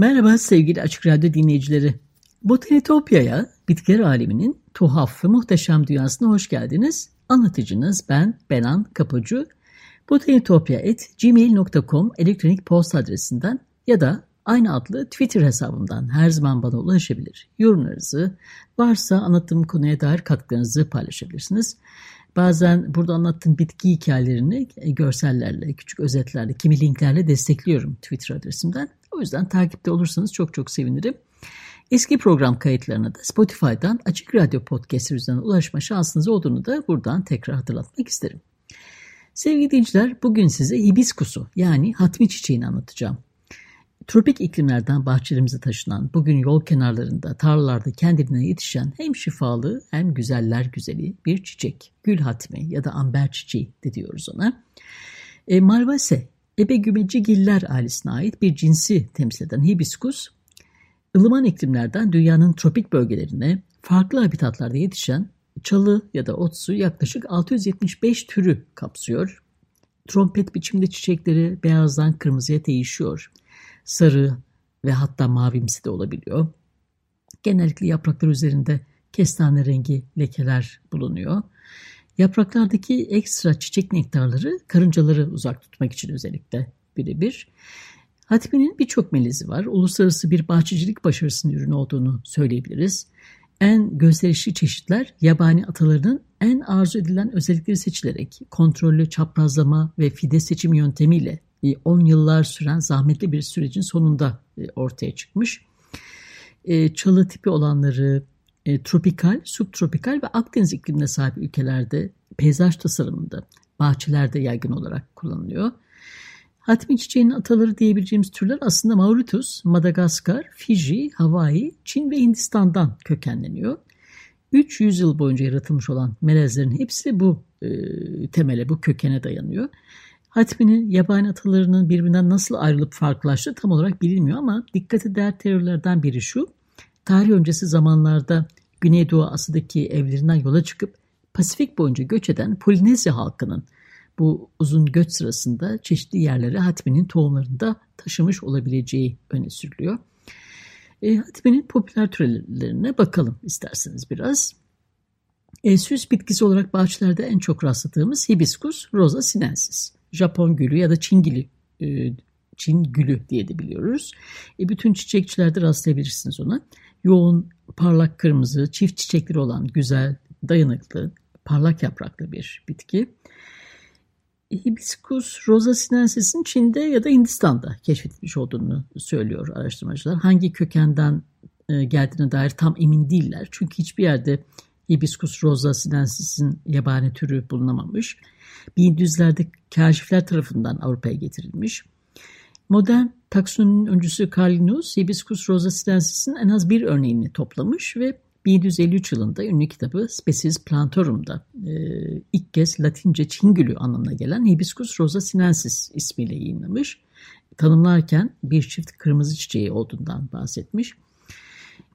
Merhaba sevgili Açık Radyo dinleyicileri. Botanitopya'ya, bitkiler aleminin tuhaf ve muhteşem dünyasına hoş geldiniz. Anlatıcınız ben Benan Kapıcı. botanitopya.gmail.com elektronik posta adresinden ya da aynı adlı Twitter hesabımdan her zaman bana ulaşabilir. Yorumlarınızı, varsa anlattığım konuya dair katkılarınızı paylaşabilirsiniz. Bazen burada anlattığım bitki hikayelerini görsellerle, küçük özetlerle, kimi linklerle destekliyorum Twitter adresimden. O yüzden takipte olursanız çok çok sevinirim. Eski program kayıtlarına da Spotify'dan Açık Radyo Podcast üzerinden ulaşma şansınız olduğunu da buradan tekrar hatırlatmak isterim. Sevgili dinleyiciler bugün size hibiskusu yani hatmi çiçeğini anlatacağım. Tropik iklimlerden bahçelerimize taşınan, bugün yol kenarlarında, tarlalarda kendine yetişen hem şifalı hem güzeller güzeli bir çiçek. Gül hatmi ya da amber çiçeği de diyoruz ona. E, Malvase Ebegümecigiller ailesine ait bir cinsi temsil eden hibiskus, ılıman iklimlerden dünyanın tropik bölgelerine farklı habitatlarda yetişen çalı ya da otsu yaklaşık 675 türü kapsıyor. Trompet biçimde çiçekleri beyazdan kırmızıya değişiyor. Sarı ve hatta mavimsi de olabiliyor. Genellikle yapraklar üzerinde kestane rengi lekeler bulunuyor. Yapraklardaki ekstra çiçek nektarları karıncaları uzak tutmak için özellikle birebir. Hatmi'nin birçok melizi var. Uluslararası bir bahçecilik başarısının ürünü olduğunu söyleyebiliriz. En gösterişli çeşitler yabani atalarının en arzu edilen özellikleri seçilerek kontrollü çaprazlama ve fide seçim yöntemiyle 10 yıllar süren zahmetli bir sürecin sonunda e, ortaya çıkmış. E, çalı tipi olanları e, tropikal, subtropikal ve Akdeniz iklimine sahip ülkelerde peyzaj tasarımında, bahçelerde yaygın olarak kullanılıyor. Hatmi çiçeğinin ataları diyebileceğimiz türler aslında Mauritius, Madagaskar, Fiji, Hawaii, Çin ve Hindistan'dan kökenleniyor. 300 yıl boyunca yaratılmış olan melezlerin hepsi bu e, temele, bu kökene dayanıyor. Hatmi'nin yabani atalarının birbirinden nasıl ayrılıp farklılaştığı tam olarak bilinmiyor ama dikkate değer teorilerden biri şu. Tarih öncesi zamanlarda Güneydoğu Asya'daki evlerinden yola çıkıp Pasifik boyunca göç eden Polinezya halkının bu uzun göç sırasında çeşitli yerlere Hatmi'nin tohumlarını da taşımış olabileceği öne sürülüyor. E, Hatmi'nin popüler türlerine bakalım isterseniz biraz. E, süs bitkisi olarak bahçelerde en çok rastladığımız Hibiscus rosa sinensis. Japon gülü ya da Çin gülü, e, Çin gülü diye de biliyoruz. E, bütün çiçekçilerde rastlayabilirsiniz ona. Yoğun, parlak kırmızı, çift çiçekleri olan güzel, dayanıklı, parlak yapraklı bir bitki. Hibiscus rosa sinensis'in Çin'de ya da Hindistan'da keşfedilmiş olduğunu söylüyor araştırmacılar. Hangi kökenden e, geldiğine dair tam emin değiller. Çünkü hiçbir yerde Hibiscus rosa sinensis'in yabani türü bulunamamış. 1700'lerde kaşifler tarafından Avrupa'ya getirilmiş. Modern taksonominin öncüsü Carl Linnaeus, Hibiscus rosa sinensis'in en az bir örneğini toplamış ve 1753 yılında ünlü kitabı Species Plantorum'da e, ilk kez Latince Çingülü anlamına gelen Hibiscus rosa sinensis ismiyle yayınlamış. Tanımlarken bir çift kırmızı çiçeği olduğundan bahsetmiş.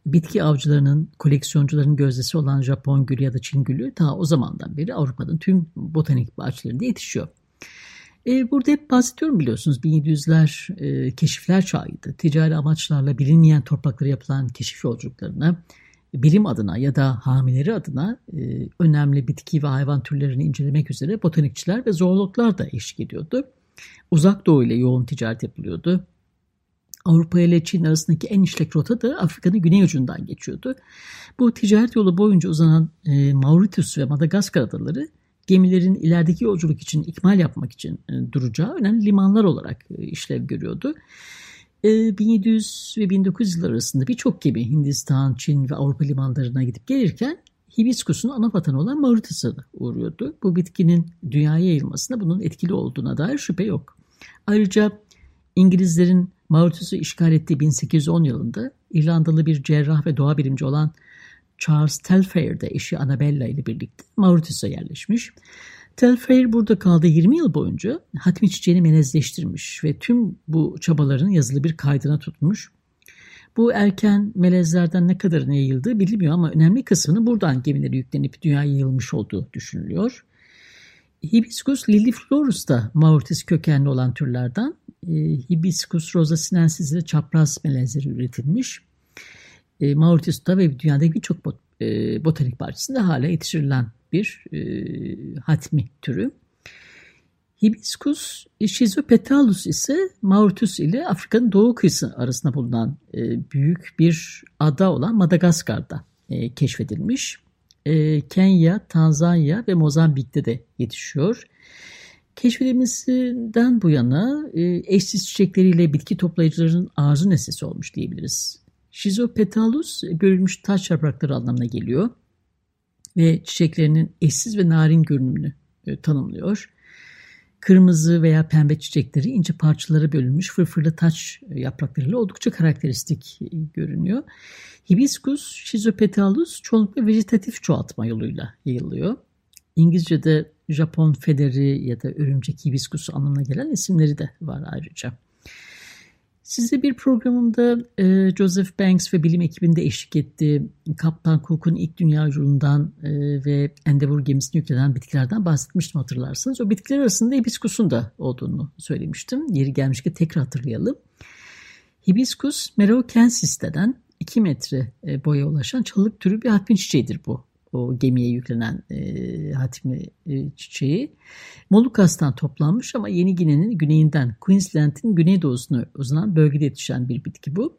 Bitki avcılarının, koleksiyoncuların gözdesi olan Japon gülü ya da Çin gülü ta o zamandan beri Avrupa'nın tüm botanik bahçelerinde yetişiyor. E, burada hep bahsediyorum biliyorsunuz 1700'ler e, keşifler çağıydı. Ticari amaçlarla bilinmeyen topraklara yapılan keşif yolculuklarına bilim adına ya da hamileri adına e, önemli bitki ve hayvan türlerini incelemek üzere botanikçiler ve zoologlar da eşlik ediyordu. Uzak Doğu ile yoğun ticaret yapılıyordu. Avrupa ile Çin arasındaki en işlek rota da Afrika'nın güney ucundan geçiyordu. Bu ticaret yolu boyunca uzanan e, Mauritius ve Madagaskar adaları gemilerin ilerideki yolculuk için ikmal yapmak için e, duracağı önemli limanlar olarak e, işlev görüyordu. 1700 ve 1900 yıllar arasında birçok gemi Hindistan, Çin ve Avrupa limanlarına gidip gelirken hibiskusun ana vatanı olan Mauritius'a uğruyordu. Bu bitkinin dünyaya yayılmasında bunun etkili olduğuna dair şüphe yok. Ayrıca İngilizlerin Mauritius'u işgal ettiği 1810 yılında İrlandalı bir cerrah ve doğa bilimci olan Charles Telfair de eşi Annabella ile birlikte Mauritius'a yerleşmiş. Telfair burada kaldığı 20 yıl boyunca hatmi çiçeğini melezleştirmiş ve tüm bu çabaların yazılı bir kaydına tutmuş. Bu erken melezlerden ne kadarına yayıldığı bilinmiyor ama önemli kısmını buradan gemileri yüklenip dünyaya yayılmış olduğu düşünülüyor. Hibiscus liliflorus da Mauritius kökenli olan türlerden. E, Hibiscus rosa sinensis ile çapraz melezleri üretilmiş. E, Mauritius'ta ve dünyadaki birçok bot, e, botanik bahçesinde hala yetiştirilen bir e, hatmi türü. Hibiscus schizopetalus ise Mauritius ile Afrika'nın doğu kıyısı arasında bulunan e, büyük bir ada olan Madagaskar'da e, keşfedilmiş. E, Kenya, Tanzanya ve Mozambik'te de yetişiyor. Keşfedilmesinden bu yana e, eşsiz çiçekleriyle bitki toplayıcıların arzu nesnesi olmuş diyebiliriz. Schizopetalus bölünmüş taş yaprakları anlamına geliyor ve çiçeklerinin eşsiz ve narin görünümünü e, tanımlıyor. Kırmızı veya pembe çiçekleri ince parçalara bölünmüş fırfırlı taç yapraklarıyla oldukça karakteristik e, görünüyor. Hibiscus schizopetalus çoğunlukla vejetatif çoğaltma yoluyla yayılıyor. İngilizce'de Japon federi ya da örümcek hibiskusu anlamına gelen isimleri de var ayrıca. Size bir programımda e, Joseph Banks ve bilim ekibinde eşlik etti. Kaptan Cook'un ilk dünya yolundan e, ve Endeavour gemisini yüklenen bitkilerden bahsetmiştim hatırlarsanız. O bitkiler arasında hibiskusun da olduğunu söylemiştim. Yeri gelmişken tekrar hatırlayalım. Hibiskus Merokensis denen 2 metre e, boya ulaşan çalılık türü bir hatmin çiçeğidir bu o gemiye yüklenen e, hatmi e, çiçeği. Molukas'tan toplanmış ama Yeni Gine'nin güneyinden Queensland'in güneydoğusuna uzanan bölgede yetişen bir bitki bu.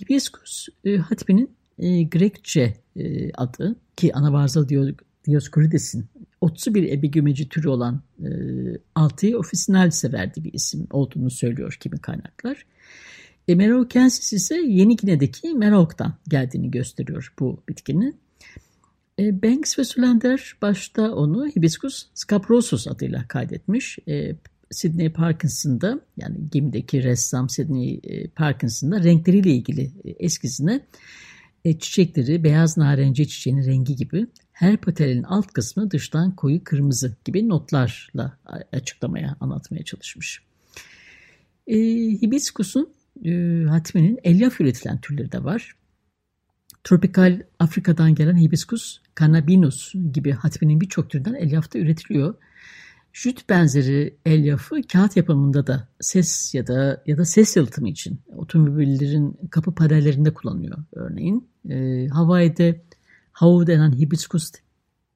Hibiscus e, hatminin e, Grekçe e, adı ki anabarzal Dioscorides'in otsu bir ebigümeci türü olan e, Altıya officinalis'e verdiği bir isim olduğunu söylüyor kimi kaynaklar. E, Merokensis ise Yeni Gine'deki Merok'tan geldiğini gösteriyor bu bitkinin. E, Banks ve Solander başta onu Hibiscus scaprosus adıyla kaydetmiş. E, Sidney Parkinson'da yani gemideki ressam Sidney e, Parkinson'da renkleriyle ilgili e, eskizine e, çiçekleri beyaz narenci çiçeğinin rengi gibi her patelin alt kısmı dıştan koyu kırmızı gibi notlarla açıklamaya, anlatmaya çalışmış. E, Hibiscus'un e, hatminin elyaf üretilen türleri de var. Tropikal Afrika'dan gelen hibiskus cannabinus gibi hatminin birçok türden elyafta üretiliyor. Jüt benzeri elyafı kağıt yapımında da ses ya da ya da ses yalıtımı için otomobillerin kapı panellerinde kullanılıyor örneğin. E, Hawaii'de havu denen hibiscus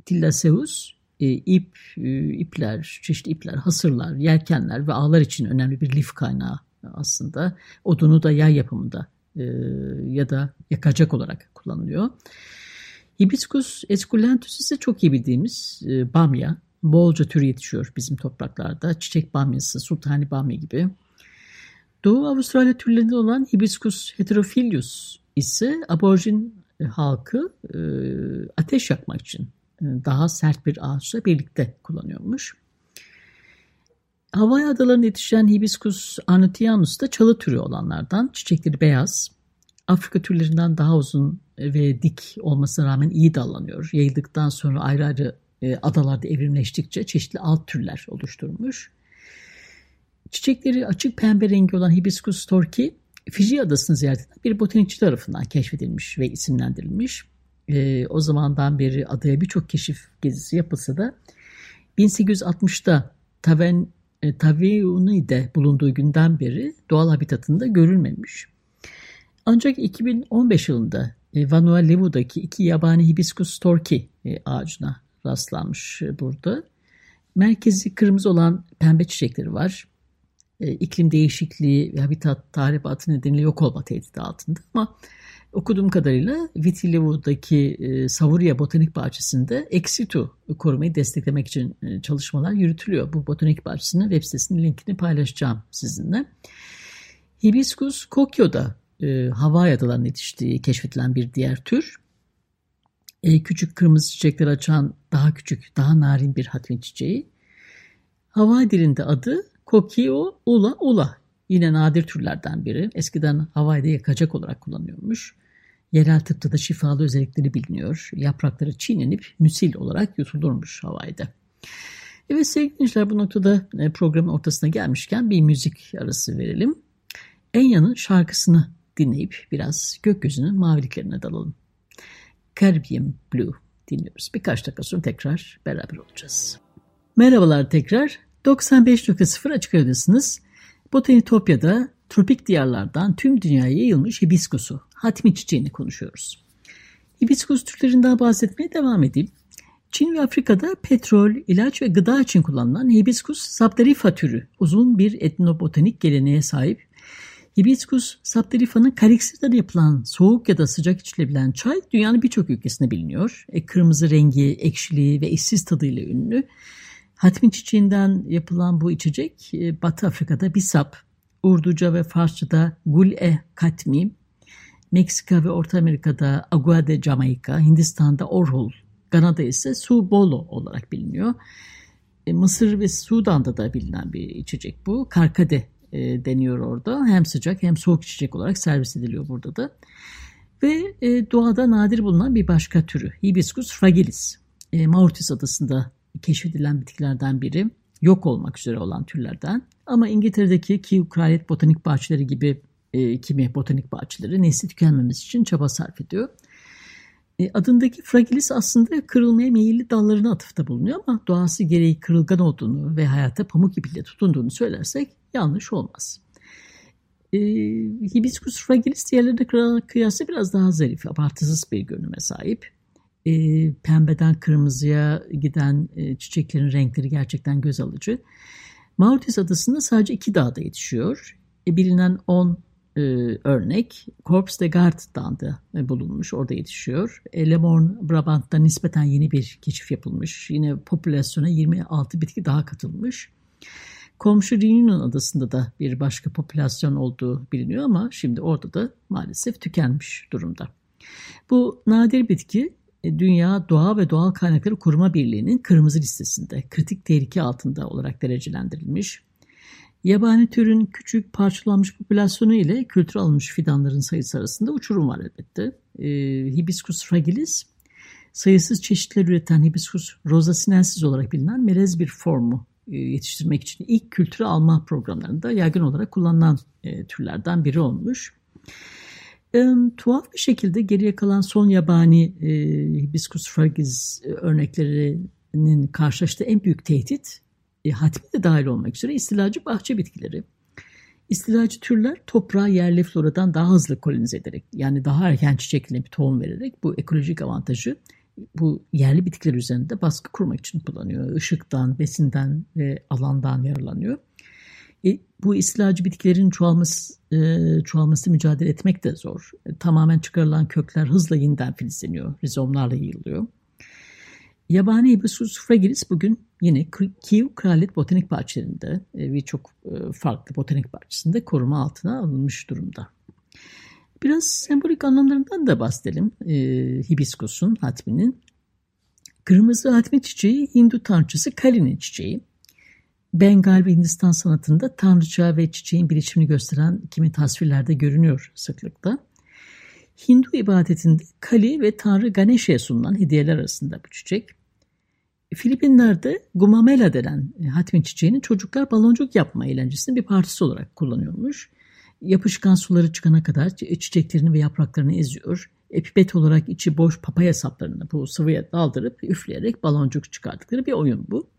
tillaceus e, ip, e, ipler, çeşitli ipler, hasırlar, yelkenler ve ağlar için önemli bir lif kaynağı aslında. Odunu da yay yapımında e, ya da yakacak olarak kullanılıyor. Hibiscus esculentus ise çok iyi bildiğimiz e, bamya. Bolca tür yetişiyor bizim topraklarda. Çiçek bamyası, sultani bamya gibi. Doğu Avustralya türlerinde olan Hibiscus heterophilus ise aborjin e, halkı ateş yakmak için daha sert bir ağaçla birlikte kullanıyormuş. Hawaii adalarında yetişen Hibiscus arnottianus da çalı türü olanlardan. Çiçekleri beyaz. Afrika türlerinden daha uzun ve dik olmasına rağmen iyi dallanıyor. Yayıldıktan sonra ayrı ayrı e, adalarda evrimleştikçe çeşitli alt türler oluşturmuş. Çiçekleri açık pembe rengi olan Hibiscus torki Fiji adasını ziyaret eden bir botanikçi tarafından keşfedilmiş ve isimlendirilmiş. E, o zamandan beri adaya birçok keşif gezisi yapılsa da 1860'da Taven e, Taveuni'de bulunduğu günden beri doğal habitatında görülmemiş. Ancak 2015 yılında e, Vanuatu iki yabani hibiscus torki e, ağacına rastlanmış e, burada. Merkezi kırmızı olan pembe çiçekleri var. E, iklim değişikliği ve habitat tahribatı nedeniyle yok olma tehdidi altında ama okuduğum kadarıyla Vitilevu'daki e, Savuria Botanik Bahçesi'nde exitu korumayı desteklemek için e, çalışmalar yürütülüyor. Bu botanik bahçesinin web sitesinin linkini paylaşacağım sizinle. Hibiscus kokyo'da e, Hawaii adalarında yetiştiği keşfedilen bir diğer tür. E, küçük kırmızı çiçekler açan daha küçük, daha narin bir hatmin çiçeği. Hawaii dilinde adı Kokio ula ula. Yine nadir türlerden biri. Eskiden Hawaii'de yakacak olarak kullanıyormuş. Yerel tıpta da şifalı özellikleri biliniyor. Yaprakları çiğnenip müsil olarak yutulurmuş Hawaii'de. Evet sevgili dinleyiciler bu noktada e, programın ortasına gelmişken bir müzik arası verelim. Enya'nın şarkısını dinleyip biraz gökyüzünün maviliklerine dalalım. Caribbean Blue dinliyoruz. Birkaç dakika sonra tekrar beraber olacağız. Merhabalar tekrar. 95.0 Açık Radyo'dasınız. Botanitopya'da tropik diyarlardan tüm dünyaya yayılmış hibiskusu, hatmi çiçeğini konuşuyoruz. Hibiskus türlerinden bahsetmeye devam edeyim. Çin ve Afrika'da petrol, ilaç ve gıda için kullanılan hibiskus sapterifa türü uzun bir etnobotanik geleneğe sahip. Hibiskus sapterifa'nın kariksirden yapılan soğuk ya da sıcak içilebilen çay dünyanın birçok ülkesinde biliniyor. E, kırmızı rengi, ekşiliği ve eşsiz tadıyla ünlü. Hatmin çiçeğinden yapılan bu içecek e, Batı Afrika'da bisap, Urduca ve Farsça'da gul-e katmi, Meksika ve Orta Amerika'da agua de Jamaica, Hindistan'da orhul, Gana'da ise su bolo olarak biliniyor. E, Mısır ve Sudan'da da bilinen bir içecek bu. Karkade e, deniyor orada. Hem sıcak hem soğuk içecek olarak servis ediliyor burada da. Ve e, doğada nadir bulunan bir başka türü Hibiscus fragilis. Mauritius adasında keşfedilen bitkilerden biri. Yok olmak üzere olan türlerden. Ama İngiltere'deki Kew Kraliyet Botanik Bahçeleri gibi e, kimi botanik bahçeleri nesli tükenmemesi için çaba sarf ediyor. E, adındaki fragilis aslında kırılmaya meyilli dallarına atıfta bulunuyor ama doğası gereği kırılgan olduğunu ve hayata pamuk ipiyle tutunduğunu söylersek yanlış olmaz. E, Hibiscus fragilis diğerlerine kıyasla biraz daha zarif, abartısız bir görünüme sahip. E, pembeden kırmızıya giden e, çiçeklerin renkleri gerçekten göz alıcı. Mauritius adasında sadece iki dağda yetişiyor. E, bilinen 10 e, örnek Corps de Garde'dan da e, bulunmuş. Orada yetişiyor. E, Le Morne, Brabant'ta nispeten yeni bir keşif yapılmış. Yine popülasyona 26 bitki daha katılmış. Komşu Reunion adasında da bir başka popülasyon olduğu biliniyor ama şimdi orada da maalesef tükenmiş durumda. Bu nadir bitki Dünya Doğa ve Doğal Kaynakları Koruma Birliği'nin kırmızı listesinde kritik tehlike altında olarak derecelendirilmiş. Yabani türün küçük parçalanmış popülasyonu ile kültür alınmış fidanların sayısı arasında uçurum var elbette. E, Hibiscus fragilis sayısız çeşitler üreten Hibiscus rosasinensis olarak bilinen melez bir formu e, yetiştirmek için ilk kültürü alma programlarında yaygın olarak kullanılan e, türlerden biri olmuş. E, tuhaf bir şekilde geriye kalan son yabani e, Hibiscus fragilis e, örneklerinin karşılaştığı en büyük tehdit e, hatmi de dahil olmak üzere istilacı bahçe bitkileri. İstilacı türler toprağı yerli floradan daha hızlı kolonize ederek yani daha erken çiçekli bir tohum vererek bu ekolojik avantajı bu yerli bitkiler üzerinde baskı kurmak için kullanıyor. Işıktan, besinden ve alandan yararlanıyor. E, bu istilacı bitkilerin çoğalması, e, çoğalması mücadele etmek de zor. E, tamamen çıkarılan kökler hızla yeniden filizleniyor, rizomlarla yayılıyor. Yabani Hibiscus fragilis bugün yine Kiev Kraliyet Botanik Bahçelerinde e, ve çok e, farklı botanik bahçesinde koruma altına alınmış durumda. Biraz sembolik anlamlarından da bahsedelim e, hibiskusun, hatminin. Kırmızı hatmi çiçeği Hindu tanrıçası Kali'nin çiçeği. Bengal ve Hindistan sanatında tanrıça ve çiçeğin birleşimini gösteren kimi tasvirlerde görünüyor sıklıkla. Hindu ibadetinde Kali ve Tanrı Ganesha'ya sunulan hediyeler arasında bu çiçek. Filipinler'de gumamela denen e, hatmin çiçeğini çocuklar baloncuk yapma eğlencesinin bir partisi olarak kullanıyormuş. Yapışkan suları çıkana kadar çiçeklerini ve yapraklarını eziyor. Epipet olarak içi boş papaya saplarını bu sıvıya daldırıp üfleyerek baloncuk çıkardıkları bir oyun bu.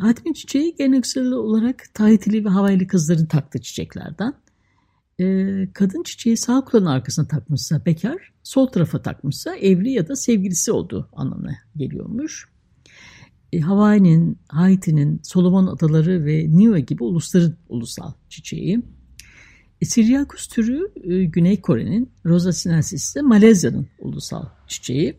Hatmin çiçeği geleneksel olarak Tahitili ve Havaili kızların taktığı çiçeklerden. Ee, kadın çiçeği sağ kulağının arkasına takmışsa bekar, sol tarafa takmışsa evli ya da sevgilisi olduğu anlamına geliyormuş. E, Hawaii'nin, Haiti'nin, Solomon Adaları ve Niue gibi ulusların ulusal çiçeği. E, Siriacus türü Güney Kore'nin, Rosa sinensis ise Malezya'nın ulusal çiçeği.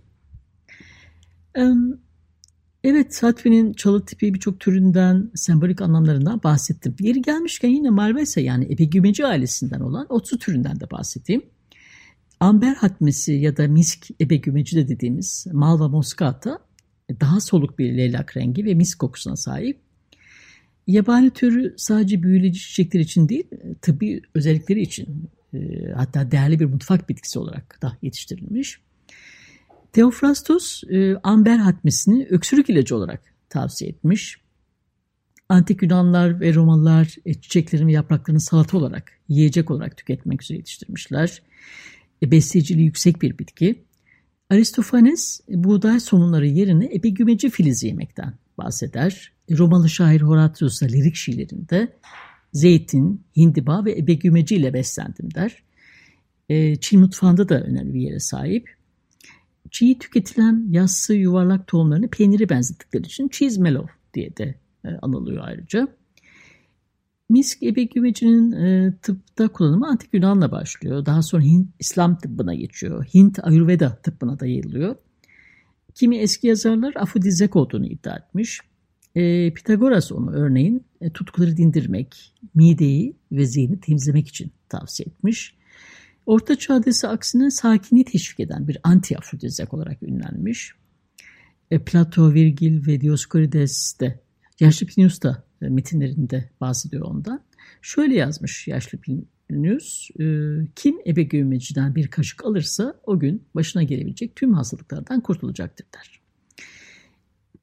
Evet, Satvi'nin çalı tipi birçok türünden, sembolik anlamlarından bahsettim. Yeri gelmişken yine Malvesa yani epigümeci ailesinden olan otsu türünden de bahsedeyim. Amber hatmesi ya da misk epigümeci de dediğimiz Malva moscata daha soluk bir leylak rengi ve misk kokusuna sahip. Yabani türü sadece büyüleyici çiçekler için değil, tıbbi özellikleri için e, hatta değerli bir mutfak bitkisi olarak da yetiştirilmiş. Theophrastus e, amber hatmesini öksürük ilacı olarak tavsiye etmiş. Antik Yunanlar ve Romalılar e, çiçeklerin ve yapraklarını salata olarak, yiyecek olarak tüketmek üzere yetiştirmişler. E, besleyiciliği yüksek bir bitki. Aristofanes e, buğday somunları yerine epigümeci filizi yemekten bahseder. E, Romalı şair Horatius da lirik şiirlerinde zeytin, hindiba ve ebegümeci ile beslendim der. E, Çin mutfağında da önemli bir yere sahip. Çiğ tüketilen yassı yuvarlak tohumlarını peyniri benzettikleri için cheese mellow diye de e, anılıyor ayrıca. Misk ebegümecinin e, tıpta kullanımı antik Yunan'la başlıyor. Daha sonra Hint, İslam tıbbına geçiyor. Hint Ayurveda tıbbına da yayılıyor. Kimi eski yazarlar afrodizyak olduğunu iddia etmiş. E, Pitagoras onu örneğin e, tutkuları dindirmek, mideyi ve zihni temizlemek için tavsiye etmiş. Orta Çağ'da aksine sakinliği teşvik eden bir anti-afrodizyak olarak ünlenmiş. E, Plato, Virgil ve Dioskurides de Yaşlı Plinius da e, metinlerinde bahsediyor ondan. Şöyle yazmış Yaşlı Plinius, e, kim ebe gömmeciden bir kaşık alırsa o gün başına gelebilecek tüm hastalıklardan kurtulacaktır der.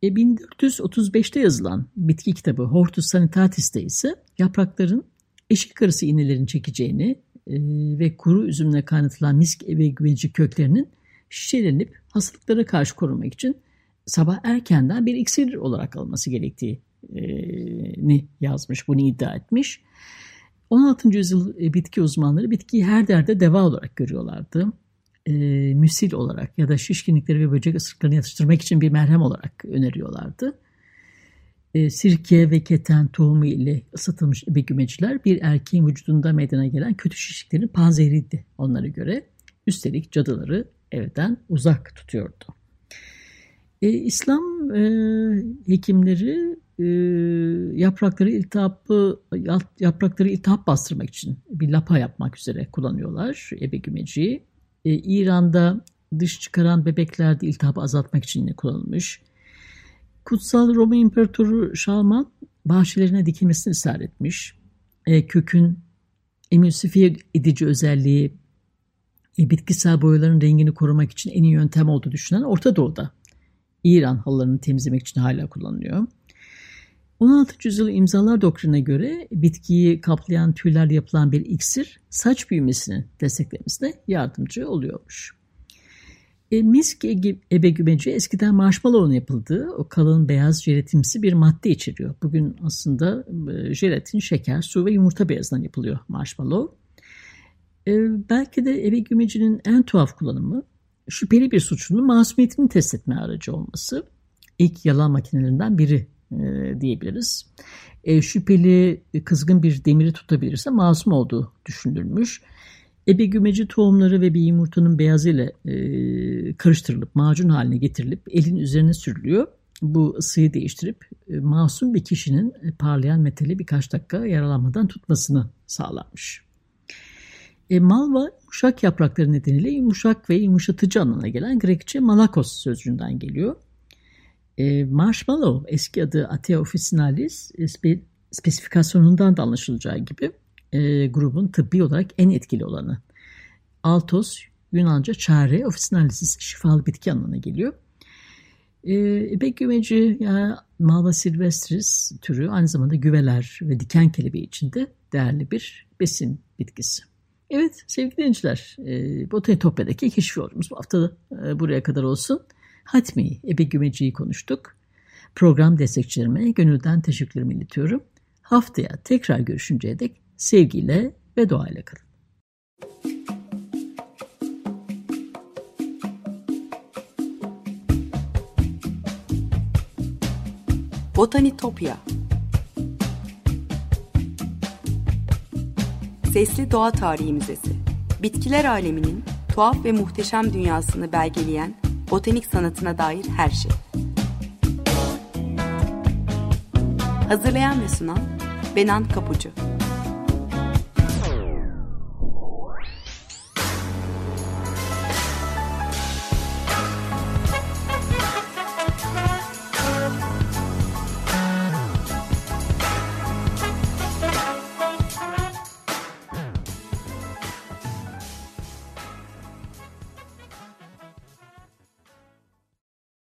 E, 1435'te yazılan bitki kitabı Hortus Sanitatis'te ise yaprakların eşik arısı iğnelerin çekeceğini ve kuru üzümle kaynatılan misk ve güveci köklerinin şişelenip hastalıklara karşı korunmak için sabah erkenden bir iksir olarak alınması gerektiğini yazmış, bunu iddia etmiş. 16. yüzyıl e, bitki uzmanları bitkiyi her derde deva olarak görüyorlardı. E, müsil olarak ya da şişkinlikleri ve böcek ısırıklarını yatıştırmak için bir merhem olarak öneriyorlardı. E, sirke ve keten tohumu ile ısıtılmış ebegümeciler bir erkeğin vücudunda meydana gelen kötü şişliklerin panzehiriydi onlara göre. Üstelik cadıları evden uzak tutuyordu. E, İslam e, hekimleri e, yaprakları iltihapı yaprakları iltihap bastırmak için bir lapa yapmak üzere kullanıyorlar ebegümeciyi. E, İran'da dış çıkaran bebeklerde iltihabı azaltmak için kullanılmış. Kutsal Roma İmparatoru Şalman bahçelerine dikilmesini ısrar etmiş. E, kökün emülsifiye edici özelliği e, bitkisel boyaların rengini korumak için en iyi yöntem olduğu düşünen Orta Doğu'da. İran halılarını temizlemek için hala kullanılıyor. 16. yüzyıl imzalar doktrine göre bitkiyi kaplayan tüylerle yapılan bir iksir saç büyümesini desteklemesine yardımcı oluyormuş. E, misk ebegümeci eskiden marshmallow'un yapıldığı o kalın beyaz jelatimsi bir madde içeriyor. Bugün aslında e, jelatin, şeker, su ve yumurta beyazından yapılıyor marshmallow. E, belki de ebegümecinin en tuhaf kullanımı şüpheli bir suçlunun masumiyetini test etme aracı olması. İlk yalan makinelerinden biri e, diyebiliriz. E, şüpheli kızgın bir demiri tutabilirse masum olduğu düşünülmüş. Ebe gümeci tohumları ve bir yumurtanın beyazıyla e, karıştırılıp macun haline getirilip elin üzerine sürülüyor. Bu ısıyı değiştirip e, masum bir kişinin e, parlayan metali birkaç dakika yaralanmadan tutmasını sağlanmış. E, malva yumuşak yaprakları nedeniyle yumuşak ve yumuşatıcı anlamına gelen Grekçe malakos sözcüğünden geliyor. E, marshmallow eski adı Atea officinalis e, spe, spesifikasyonundan da anlaşılacağı gibi e, grubun tıbbi olarak en etkili olanı. Altos Yunanca çare, officinalis şifalı bitki anlamına geliyor. E, İpek güveci yani Malva silvestris türü aynı zamanda güveler ve diken kelebeği içinde değerli bir besin bitkisi. Evet sevgili dinleyiciler, e, Botanitopya'daki keşif bu hafta e, buraya kadar olsun. Hatmi, Ebe konuştuk. Program destekçilerime gönülden teşekkürlerimi iletiyorum. Haftaya tekrar görüşünceye dek sevgiyle ve doğayla kalın. Botanitopya Sesli Doğa Tarihi Müzesi Bitkiler aleminin tuhaf ve muhteşem dünyasını belgeleyen botanik sanatına dair her şey. Hazırlayan ve sunan Benan Kapucu.